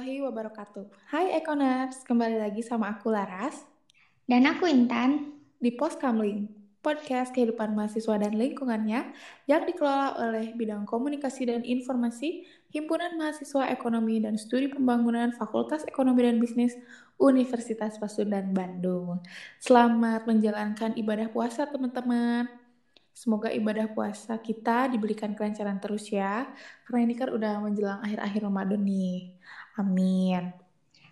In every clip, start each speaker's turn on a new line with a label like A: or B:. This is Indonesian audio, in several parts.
A: warahmatullahi wabarakatuh. Hai Ekoners, kembali lagi sama aku Laras.
B: Dan aku Intan.
A: Di Pos Kamling, podcast kehidupan mahasiswa dan lingkungannya yang dikelola oleh Bidang Komunikasi dan Informasi Himpunan Mahasiswa Ekonomi dan Studi Pembangunan Fakultas Ekonomi dan Bisnis Universitas Pasundan Bandung. Selamat menjalankan ibadah puasa teman-teman. Semoga ibadah puasa kita diberikan kelancaran terus ya. Karena ini kan udah menjelang akhir-akhir Ramadan nih. Amin.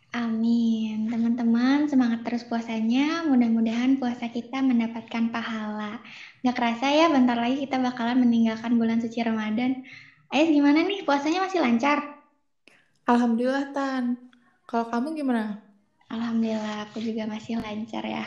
B: Amin. Teman-teman, semangat terus puasanya. Mudah-mudahan puasa kita mendapatkan pahala. Gak kerasa ya, bentar lagi kita bakalan meninggalkan bulan suci Ramadan. Ayo gimana nih, puasanya masih lancar?
A: Alhamdulillah, Tan. Kalau kamu gimana?
B: Alhamdulillah, aku juga masih lancar ya.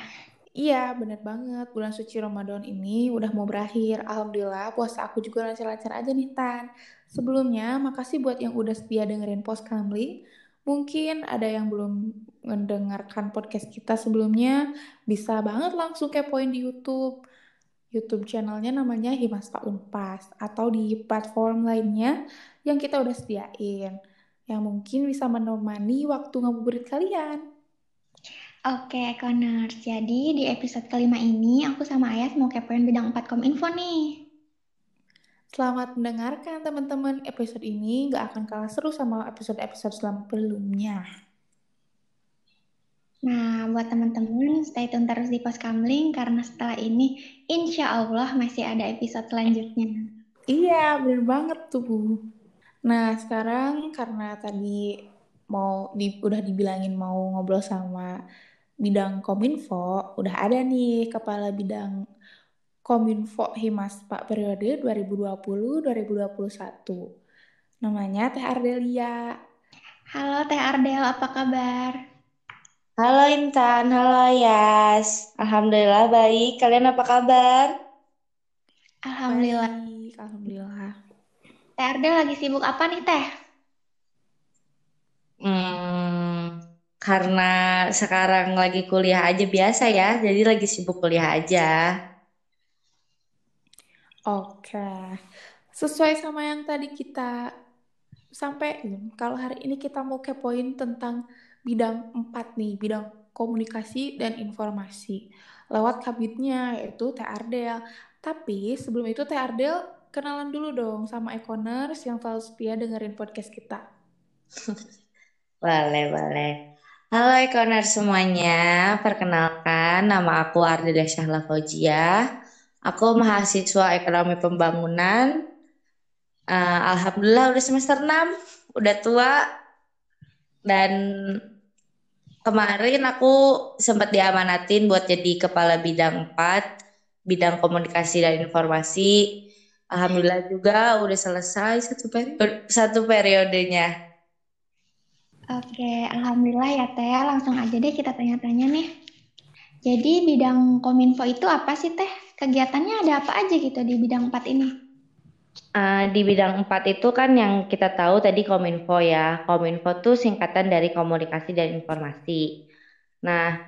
A: Iya, bener banget. Bulan suci Ramadan ini udah mau berakhir. Alhamdulillah, puasa aku juga lancar-lancar aja nih, Tan. Sebelumnya, makasih buat yang udah setia dengerin Post Kamling. Mungkin ada yang belum mendengarkan podcast kita sebelumnya, bisa banget langsung kepoin di YouTube. YouTube channelnya namanya Himas Pak Unpas, atau di platform lainnya yang kita udah sediain. Yang mungkin bisa menemani waktu ngabuburit kalian.
B: Oke, Connors. Jadi di episode kelima ini aku sama Ayas mau kepoin bidang 4 kominfo nih.
A: Selamat mendengarkan teman-teman. Episode ini gak akan kalah seru sama episode-episode sebelumnya.
B: Nah, buat teman-teman, stay tune terus di Pos Kamling karena setelah ini insya Allah masih ada episode selanjutnya.
A: Iya, bener banget tuh. Nah, sekarang karena tadi mau di, udah dibilangin mau ngobrol sama bidang Kominfo udah ada nih kepala bidang Kominfo Himas Pak periode 2020-2021. Namanya Teh Ardelia.
B: Halo Teh Ardel, apa kabar?
C: Halo Intan, halo Yas. Alhamdulillah baik. Kalian apa kabar?
B: Alhamdulillah.
A: Baik, alhamdulillah.
B: Teh Ardel lagi sibuk apa nih Teh?
C: Hmm, karena sekarang lagi kuliah aja biasa ya, jadi lagi sibuk kuliah aja.
A: Oke, sesuai sama yang tadi kita sampaikan, kalau hari ini kita mau kepoin tentang bidang 4 nih, bidang komunikasi dan informasi. Lewat kabitnya yaitu Ardel. Tapi sebelum itu Ardel kenalan dulu dong sama Econers yang selalu setia dengerin podcast kita.
C: Boleh, boleh. Halo Ekoner semuanya, perkenalkan nama aku Ardila Syahla Fauzia. Aku mahasiswa Ekonomi Pembangunan. Uh, Alhamdulillah udah semester 6, udah tua. Dan kemarin aku sempat diamanatin buat jadi kepala bidang 4, bidang komunikasi dan informasi. Alhamdulillah juga udah selesai satu periode, satu periodenya.
B: Oke, alhamdulillah ya Teh. Langsung aja deh kita tanya-tanya nih. Jadi bidang Kominfo itu apa sih Teh? Kegiatannya ada apa aja gitu di bidang 4 ini?
C: Uh, di bidang 4 itu kan yang kita tahu tadi Kominfo ya. Kominfo itu singkatan dari komunikasi dan informasi. Nah,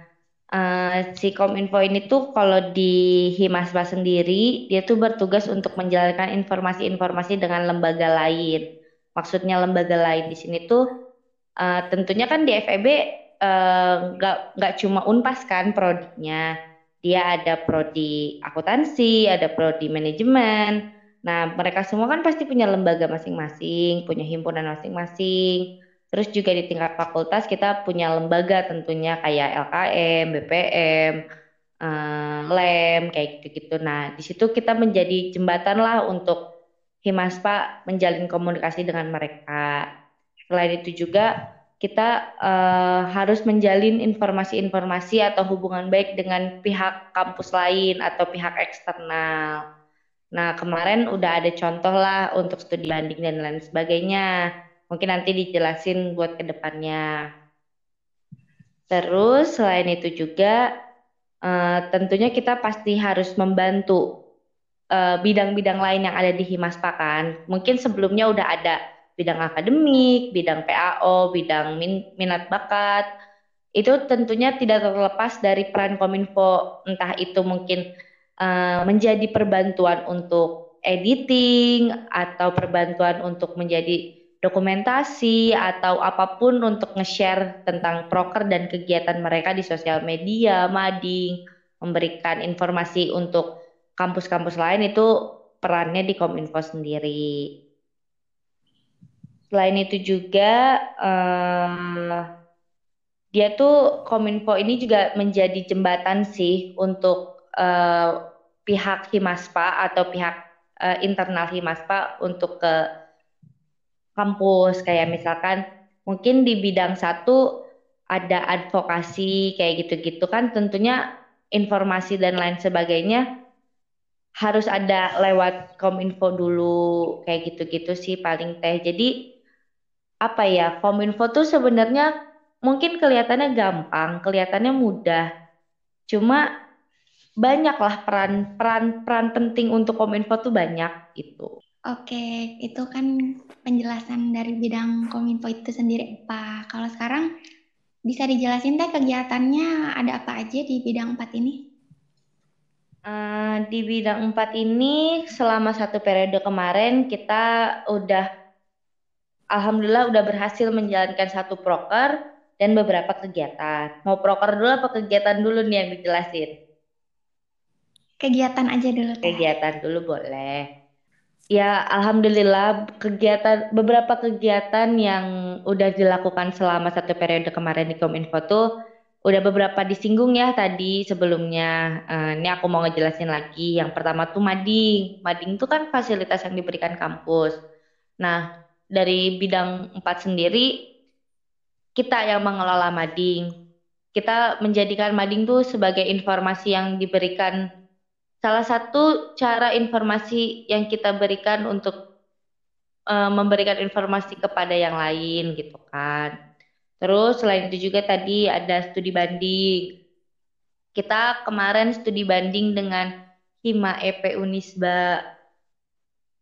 C: uh, si Kominfo ini tuh kalau di Himasba sendiri, dia tuh bertugas untuk menjalankan informasi-informasi dengan lembaga lain. Maksudnya lembaga lain di sini tuh uh, tentunya kan di FEB nggak uh, nggak cuma unpas kan prodinya dia ada prodi akuntansi ada prodi manajemen. Nah mereka semua kan pasti punya lembaga masing-masing punya himpunan masing-masing. Terus juga di tingkat fakultas kita punya lembaga tentunya kayak LKM BPM eh, lem kayak gitu-gitu. Nah di situ kita menjadi jembatan lah untuk Himaspa menjalin komunikasi dengan mereka. Selain itu juga kita uh, harus menjalin informasi-informasi atau hubungan baik dengan pihak kampus lain atau pihak eksternal. Nah, kemarin udah ada contoh lah untuk studi banding dan lain sebagainya. Mungkin nanti dijelasin buat ke depannya. Terus selain itu juga uh, tentunya kita pasti harus membantu eh, bidang-bidang uh, lain yang ada di Himaspa kan. Mungkin sebelumnya udah ada bidang akademik, bidang PAO, bidang min minat bakat. Itu tentunya tidak terlepas dari peran Kominfo, entah itu mungkin uh, menjadi perbantuan untuk editing atau perbantuan untuk menjadi dokumentasi atau apa pun untuk nge-share tentang proker dan kegiatan mereka di sosial media, mading, memberikan informasi untuk kampus-kampus lain itu perannya di Kominfo sendiri. Selain itu juga uh, dia tuh Kominfo ini juga menjadi jembatan sih untuk uh, pihak Himaspa atau pihak uh, internal Himaspa untuk ke kampus. Kayak misalkan mungkin di bidang satu ada advokasi kayak gitu-gitu kan tentunya informasi dan lain sebagainya harus ada lewat kominfo dulu kayak gitu-gitu sih paling teh. Jadi apa ya kominfo tuh sebenarnya mungkin kelihatannya gampang kelihatannya mudah cuma banyaklah peran peran peran penting untuk kominfo tuh banyak itu
B: Oke, itu kan penjelasan dari bidang Kominfo itu sendiri, Pak. Kalau sekarang bisa dijelasin teh kegiatannya ada apa aja di bidang 4 ini?
C: Uh, di bidang 4 ini selama satu periode kemarin kita udah Alhamdulillah udah berhasil menjalankan satu proker dan beberapa kegiatan. Mau proker dulu apa kegiatan dulu nih yang dijelasin?
B: Kegiatan aja dulu.
C: Teh. Kegiatan dulu boleh. Ya, alhamdulillah kegiatan beberapa kegiatan yang udah dilakukan selama satu periode kemarin di Kominfo tuh udah beberapa disinggung ya tadi sebelumnya. Uh, ini aku mau ngejelasin lagi. Yang pertama tuh mading. Mading itu kan fasilitas yang diberikan kampus. Nah, dari bidang 4 sendiri kita yang mengelola mading. Kita menjadikan mading tuh sebagai informasi yang diberikan salah satu cara informasi yang kita berikan untuk uh, memberikan informasi kepada yang lain gitu kan. Terus selain itu juga tadi ada studi banding. Kita kemarin studi banding dengan Hima EP Unisba.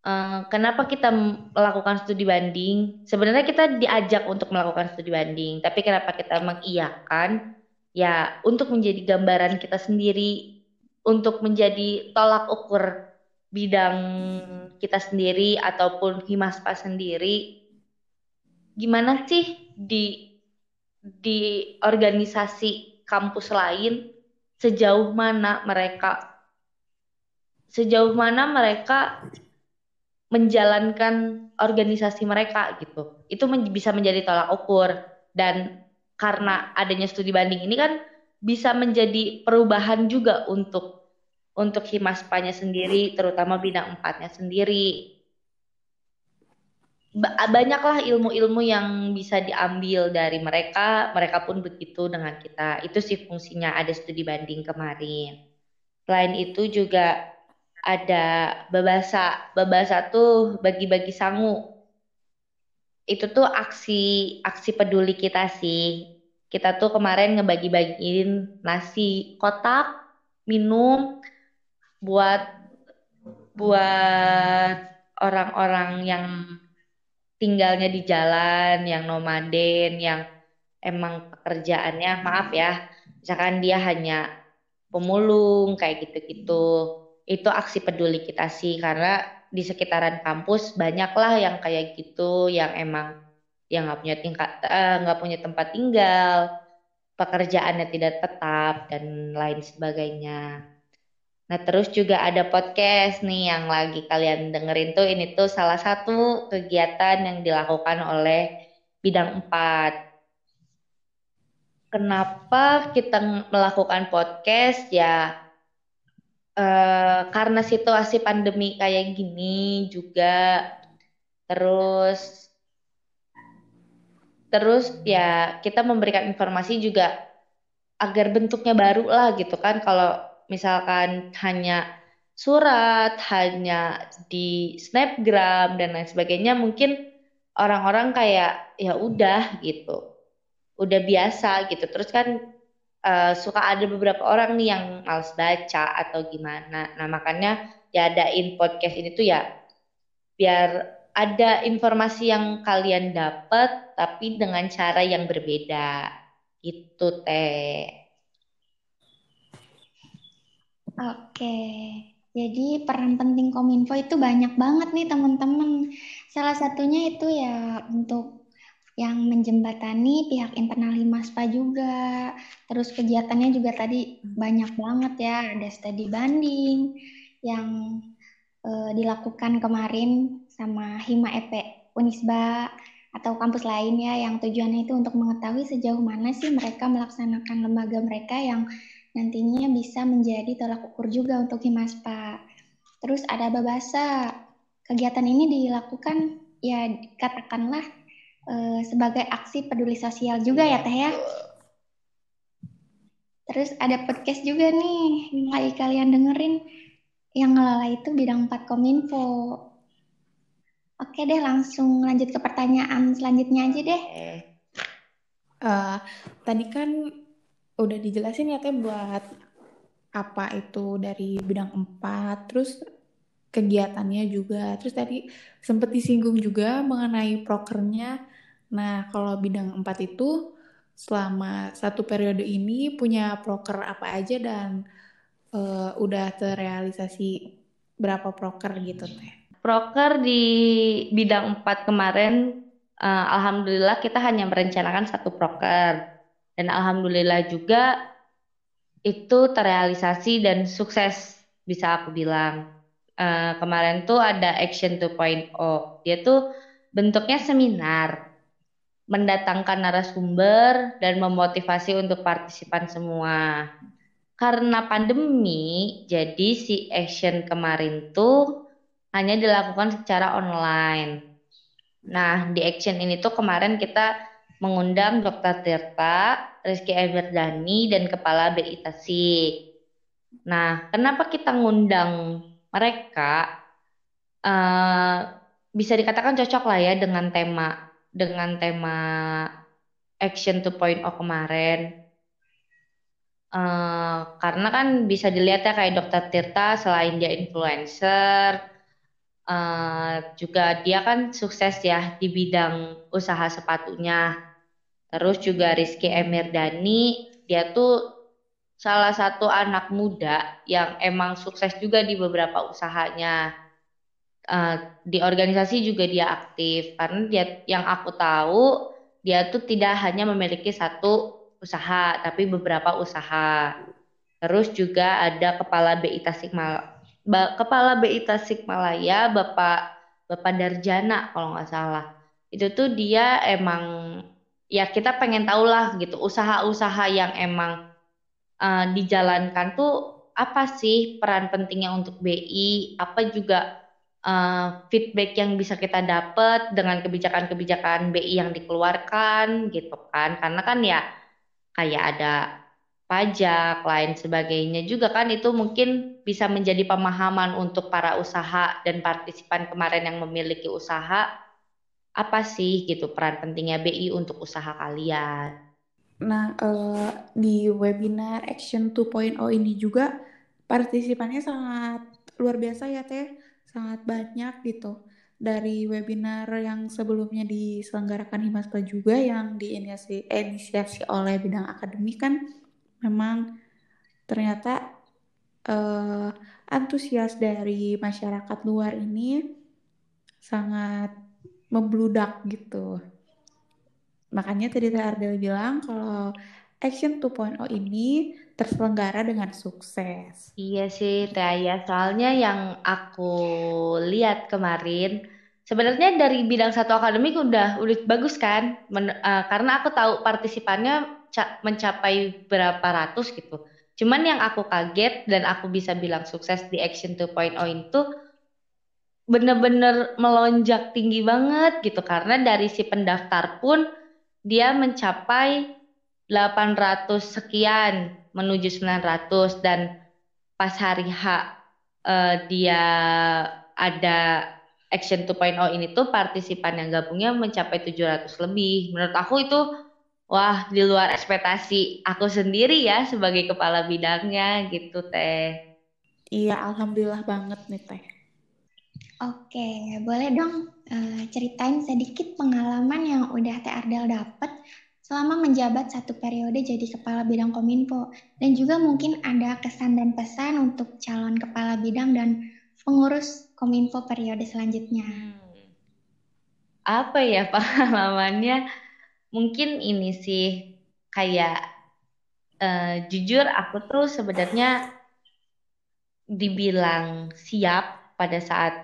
C: Uh, kenapa kita melakukan studi banding? Sebenarnya kita diajak untuk melakukan studi banding, tapi kenapa kita mengiyakan? Ya, untuk menjadi gambaran kita sendiri untuk menjadi tolak ukur bidang kita sendiri ataupun Himaspa sendiri gimana sih di di organisasi kampus lain sejauh mana mereka sejauh mana mereka menjalankan organisasi mereka gitu itu men bisa menjadi tolak ukur dan karena adanya studi banding ini kan bisa menjadi perubahan juga untuk untuk himaspanya sendiri, terutama bidang empatnya sendiri. Banyaklah ilmu-ilmu yang bisa diambil dari mereka, mereka pun begitu dengan kita. Itu sih fungsinya ada studi banding kemarin. Selain itu juga ada babasa. Babasa tuh bagi-bagi sangu. Itu tuh aksi aksi peduli kita sih kita tuh kemarin ngebagi-bagiin nasi kotak, minum buat buat orang-orang yang tinggalnya di jalan, yang nomaden, yang emang pekerjaannya maaf ya, misalkan dia hanya pemulung kayak gitu-gitu. Itu aksi peduli kita sih karena di sekitaran kampus banyaklah yang kayak gitu yang emang yang nggak punya tingkat eh, nggak uh, punya tempat tinggal pekerjaannya tidak tetap dan lain sebagainya. Nah terus juga ada podcast nih yang lagi kalian dengerin tuh. Ini tuh salah satu kegiatan yang dilakukan oleh bidang 4 kenapa kita melakukan podcast? Ya uh, karena situasi pandemi kayak gini juga terus Terus ya kita memberikan informasi juga agar bentuknya baru lah gitu kan. Kalau misalkan hanya surat, hanya di snapgram dan lain sebagainya mungkin orang-orang kayak ya udah gitu. Udah biasa gitu. Terus kan uh, suka ada beberapa orang nih yang males baca atau gimana. Nah, makanya ya adain podcast ini tuh ya biar ada informasi yang kalian dapat tapi dengan cara yang berbeda. Itu teh.
B: Oke. Jadi peran penting Kominfo itu banyak banget nih teman-teman. Salah satunya itu ya untuk yang menjembatani pihak internal Himaspa juga. Terus kegiatannya juga tadi banyak banget ya. Ada studi banding yang uh, dilakukan kemarin sama Hima EP Unisba atau kampus lain ya yang tujuannya itu untuk mengetahui sejauh mana sih mereka melaksanakan lembaga mereka yang nantinya bisa menjadi tolak ukur juga untuk Himaspa. Terus ada Babasa. Kegiatan ini dilakukan ya katakanlah eh, sebagai aksi peduli sosial juga ya Teh ya. Terus ada podcast juga nih yang kalian dengerin yang ngelola itu bidang 4 Kominfo. Oke deh, langsung lanjut ke pertanyaan selanjutnya aja deh.
A: Uh, tadi kan udah dijelasin ya teh buat apa itu dari bidang 4, terus kegiatannya juga. Terus tadi sempat disinggung juga mengenai prokernya. Nah, kalau bidang 4 itu selama satu periode ini punya proker apa aja dan uh, udah terrealisasi berapa proker gitu teh?
C: Proker di bidang 4 kemarin uh, alhamdulillah kita hanya merencanakan satu proker dan alhamdulillah juga itu terrealisasi dan sukses bisa aku bilang. Uh, kemarin tuh ada Action 2.0. Dia tuh bentuknya seminar, mendatangkan narasumber dan memotivasi untuk partisipan semua. Karena pandemi, jadi si Action kemarin tuh hanya dilakukan secara online. Nah, di Action ini tuh kemarin kita mengundang Dr. Tirta, Rizky Everdani, dan Kepala BI Tasik. Nah, kenapa kita ngundang mereka? Uh, bisa dikatakan cocok lah ya dengan tema dengan tema Action 2.0 kemarin. Uh, karena kan bisa dilihat ya kayak Dr. Tirta selain dia influencer, uh, juga dia kan sukses ya di bidang usaha sepatunya. Terus juga Rizky Emirdani, dia tuh salah satu anak muda yang emang sukses juga di beberapa usahanya. Uh, di organisasi juga dia aktif karena dia yang aku tahu dia tuh tidak hanya memiliki satu usaha tapi beberapa usaha. Terus juga ada kepala BI Tasikmalaya, kepala BI Tasikmalaya Bapak Bapak Darjana kalau nggak salah. Itu tuh dia emang ya kita pengen tahu lah gitu usaha-usaha yang emang uh, dijalankan tuh apa sih peran pentingnya untuk BI, apa juga uh, feedback yang bisa kita dapat dengan kebijakan-kebijakan BI yang dikeluarkan gitu kan. Karena kan ya kayak ada pajak lain sebagainya juga kan itu mungkin bisa menjadi pemahaman untuk para usaha dan partisipan kemarin yang memiliki usaha apa sih gitu peran pentingnya BI untuk usaha kalian?
A: Nah, uh, di webinar Action 2.0 ini juga partisipannya sangat luar biasa ya Teh, sangat banyak gitu. Dari webinar yang sebelumnya diselenggarakan Himaspa juga yang diinisiasi oleh bidang akademik kan memang ternyata uh, antusias dari masyarakat luar ini sangat membludak gitu. Makanya tadi Ardel bilang kalau Action 2.0 ini terselenggara dengan sukses.
C: Iya sih Teh Ayah, soalnya yang aku lihat kemarin sebenarnya dari bidang satu akademik udah udah bagus kan, Men, uh, karena aku tahu partisipannya mencapai berapa ratus gitu. Cuman yang aku kaget dan aku bisa bilang sukses di Action 2.0 itu bener-bener melonjak tinggi banget gitu karena dari si pendaftar pun dia mencapai 800 sekian menuju 900 dan pas hari H uh, dia ada Action 2.0 ini tuh partisipan yang gabungnya mencapai 700 lebih. Menurut aku itu wah di luar ekspektasi aku sendiri ya sebagai kepala bidangnya gitu teh.
A: Iya, alhamdulillah banget nih teh.
B: Oke, boleh dong uh, ceritain sedikit pengalaman yang udah Teh Ardel dapet selama menjabat satu periode jadi kepala bidang Kominfo dan juga mungkin ada kesan dan pesan untuk calon kepala bidang dan pengurus Kominfo periode selanjutnya. Hmm.
C: Apa ya pengalamannya? Mungkin ini sih kayak uh, jujur aku tuh sebenarnya dibilang siap pada saat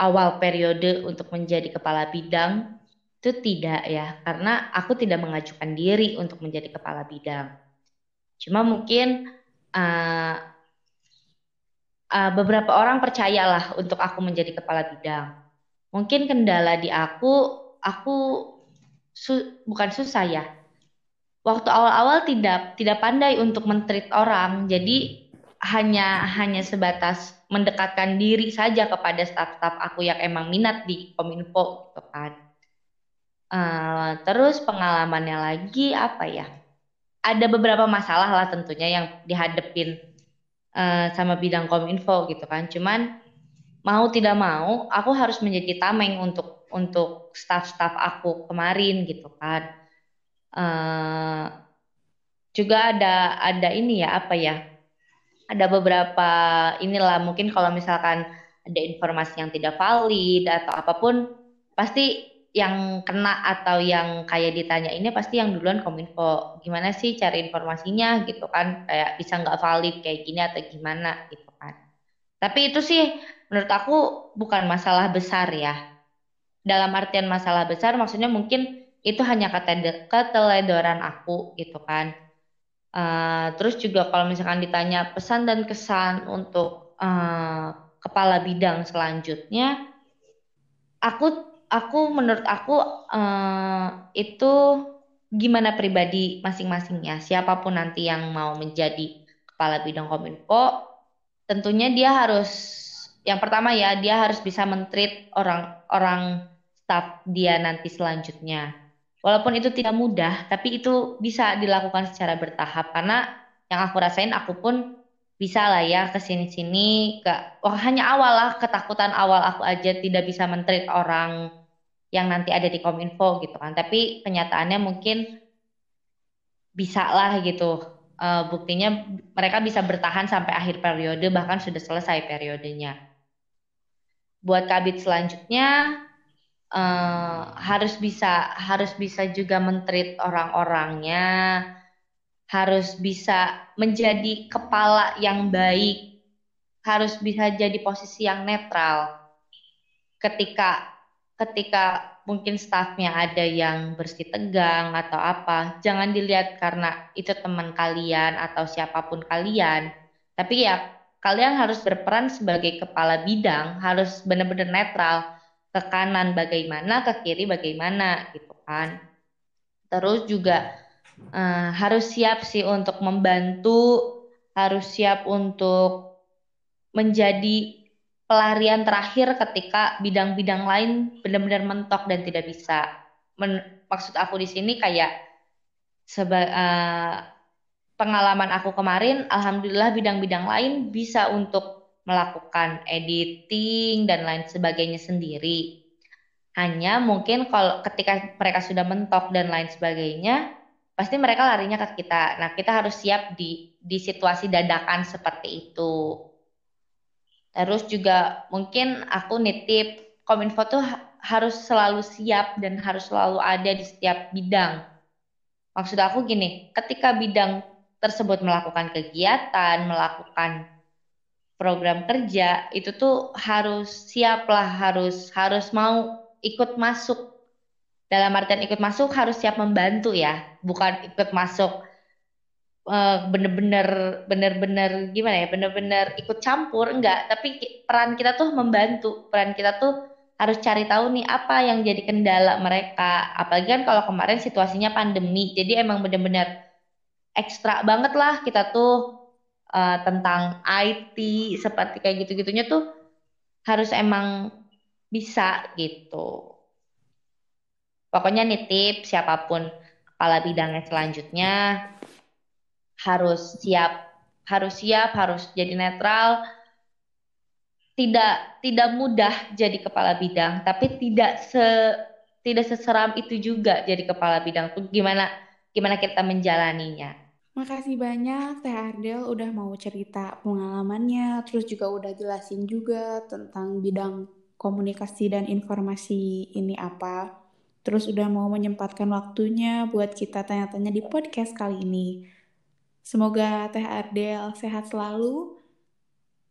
C: awal periode untuk menjadi kepala bidang itu tidak ya, karena aku tidak mengajukan diri untuk menjadi kepala bidang. Cuma mungkin uh, uh, beberapa orang percayalah untuk aku menjadi kepala bidang. Mungkin kendala di aku, aku su bukan susah ya. Waktu awal-awal tidak tidak pandai untuk mentreat orang, jadi hanya hanya sebatas mendekatkan diri saja kepada staf-staf aku yang emang minat di kominfo gitu kan. Uh, terus pengalamannya lagi apa ya? Ada beberapa masalah lah tentunya yang dihadepin uh, sama bidang kominfo gitu kan. Cuman mau tidak mau aku harus menjadi tameng untuk untuk staf-staf aku kemarin gitu kan. Uh, juga ada ada ini ya apa ya? ada beberapa inilah mungkin kalau misalkan ada informasi yang tidak valid atau apa pun pasti yang kena atau yang kayak ditanya ini pasti yang duluan kominfo. Gimana sih cari informasinya gitu kan? Kayak bisa nggak valid kayak gini atau gimana gitu kan. Tapi itu sih menurut aku bukan masalah besar ya. Dalam artian masalah besar maksudnya mungkin itu hanya keteledoran aku gitu kan. Uh, terus juga kalau misalkan ditanya pesan dan kesan untuk uh, kepala bidang selanjutnya, aku aku menurut aku uh, itu gimana pribadi masing-masingnya. Siapa pun nanti yang mau menjadi kepala bidang kominfo, tentunya dia harus yang pertama ya dia harus bisa mentreat orang-orang staff dia nanti selanjutnya Walaupun itu tidak mudah, tapi itu bisa dilakukan secara bertahap karena yang aku rasain aku pun bisa lah ya ke sini-sini ke oh, hanya awal lah ketakutan awal aku aja tidak bisa mentreat orang yang nanti ada di Kominfo gitu kan. Tapi kenyataannya mungkin bisa lah gitu. Uh, buktinya mereka bisa bertahan sampai akhir periode bahkan sudah selesai periodenya. Buat kabit selanjutnya uh, harus bisa harus bisa juga mentreat orang-orangnya, harus bisa menjadi kepala yang baik, harus bisa jadi posisi yang netral. Ketika ketika mungkin stafnya ada yang bersih tegang atau apa, jangan dilihat karena itu teman kalian atau siapa pun kalian, tapi ya kalian harus berperan sebagai kepala bidang, harus benar-benar netral ke kanan bagaimana, ke kiri bagaimana gitu kan. Terus juga uh, harus siap sih untuk membantu, harus siap untuk menjadi pelarian terakhir ketika bidang-bidang lain benar-benar mentok dan tidak bisa. Men maksud aku di sini kayak seba uh, pengalaman aku kemarin, alhamdulillah bidang-bidang lain bisa untuk melakukan editing dan lain sebagainya sendiri. Hanya mungkin kalau ketika mereka sudah mentok dan lain sebagainya, pasti mereka larinya ke kita. Nah, kita harus siap di di situasi dadakan seperti itu. Terus juga mungkin aku nitip Kominfo tuh harus selalu siap dan harus selalu ada di setiap bidang. Maksud aku gini, ketika bidang tersebut melakukan kegiatan, melakukan program kerja itu tuh harus siap lah harus harus mau ikut masuk dalam artian ikut masuk harus siap membantu ya. Bukan ikut masuk eh, bener-bener bener-bener gimana ya bener-bener ikut campur enggak. Tapi peran kita tuh membantu. Peran kita tuh harus cari tahu nih apa yang jadi kendala mereka. Apalagi kan kalau kemarin situasinya pandemi jadi emang bener-bener ekstra banget lah kita tuh uh, tentang IT seperti kayak gitu-gitunya tuh harus emang bisa gitu. Pokoknya nitip siapa pun kepala bidangnya selanjutnya harus siap, harus siap, harus jadi netral. Tidak tidak mudah jadi kepala bidang, tapi tidak se tidak seseram itu juga jadi kepala bidang tuh gimana gimana kita menjalaninya.
A: Makasih banyak Teh Ardel udah mau cerita pengalamannya, terus juga udah jelasin juga tentang bidang komunikasi dan informasi ini apa. Terus udah mau menyempatkan waktunya buat kita tanya-tanya di podcast kali ini. Semoga Teh Ardel sehat selalu.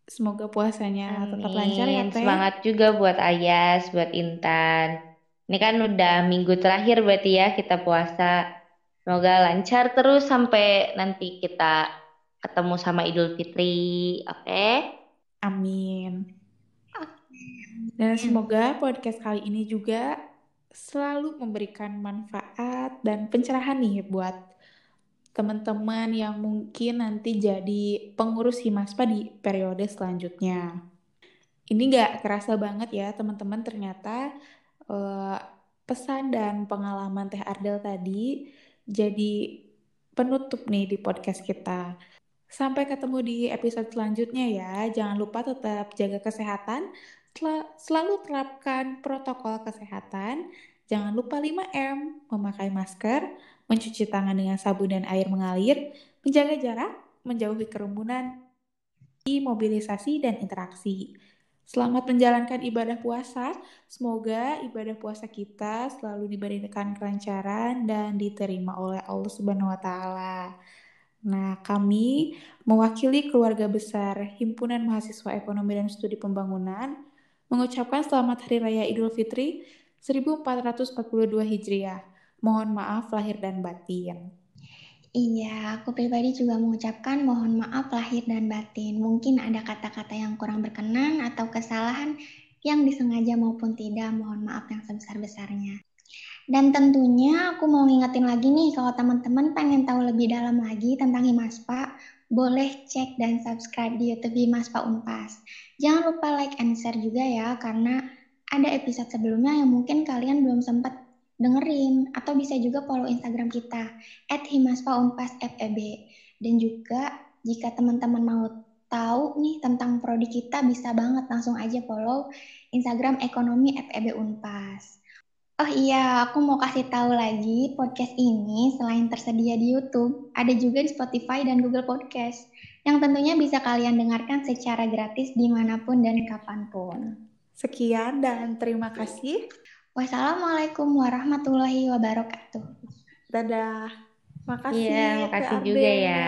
A: Semoga puasanya tetap lancar ya Teh.
C: Semangat juga buat Ayas, buat Intan. Ini kan udah minggu terakhir berarti ya kita puasa. Semoga lancar terus sampai nanti kita ketemu sama Idul Fitri. Oke? Okay?
A: Amin. Dan semoga podcast kali ini juga selalu memberikan manfaat dan pencerahan nih buat teman-teman yang mungkin nanti jadi pengurus Himaspa di periode selanjutnya. Ini gak kerasa banget ya teman-teman ternyata uh, pesan dan pengalaman Teh Ardel tadi jadi penutup nih di podcast kita. Sampai ketemu di episode selanjutnya ya. Jangan lupa tetap jaga kesehatan, selalu terapkan protokol kesehatan. Jangan lupa 5M, memakai masker, mencuci tangan dengan sabun dan air mengalir, menjaga jarak, menjauhi kerumunan, mobilisasi dan interaksi. Selamat menjalankan ibadah puasa. Semoga ibadah puasa kita selalu diberikan kelancaran dan diterima oleh Allah Subhanahu wa taala. Nah, kami mewakili keluarga besar Himpunan Mahasiswa Ekonomi dan Studi Pembangunan mengucapkan selamat Hari Raya Idul Fitri 1442 Hijriah. Mohon maaf lahir dan batin.
B: Iya, aku pribadi juga mengucapkan mohon maaf lahir dan batin. Mungkin ada kata-kata yang kurang berkenan atau kesalahan yang disengaja maupun tidak, mohon maaf yang sebesar-besarnya. Dan tentunya aku mau ngingetin lagi nih, kalau teman-teman pengen tahu lebih dalam lagi tentang Himaspa, boleh cek dan subscribe di YouTube Himaspa Unpas. Jangan lupa like and share juga ya, karena ada episode sebelumnya yang mungkin kalian belum sempat dengerin atau bisa juga follow Instagram kita @himaspaunpasfeb dan juga jika teman-teman mau tahu nih tentang prodi kita bisa banget langsung aja follow Instagram ekonomi FEB Unpas. Oh iya, aku mau kasih tahu lagi podcast ini selain tersedia di YouTube, ada juga di Spotify dan Google Podcast yang tentunya bisa kalian dengarkan secara gratis di mana pun dan kapan pun.
A: Sekian dan terima kasih.
B: Wassalamualaikum warahmatullahi wabarakatuh.
A: Dadah. Makasih.
C: Iya, makasih juga ya.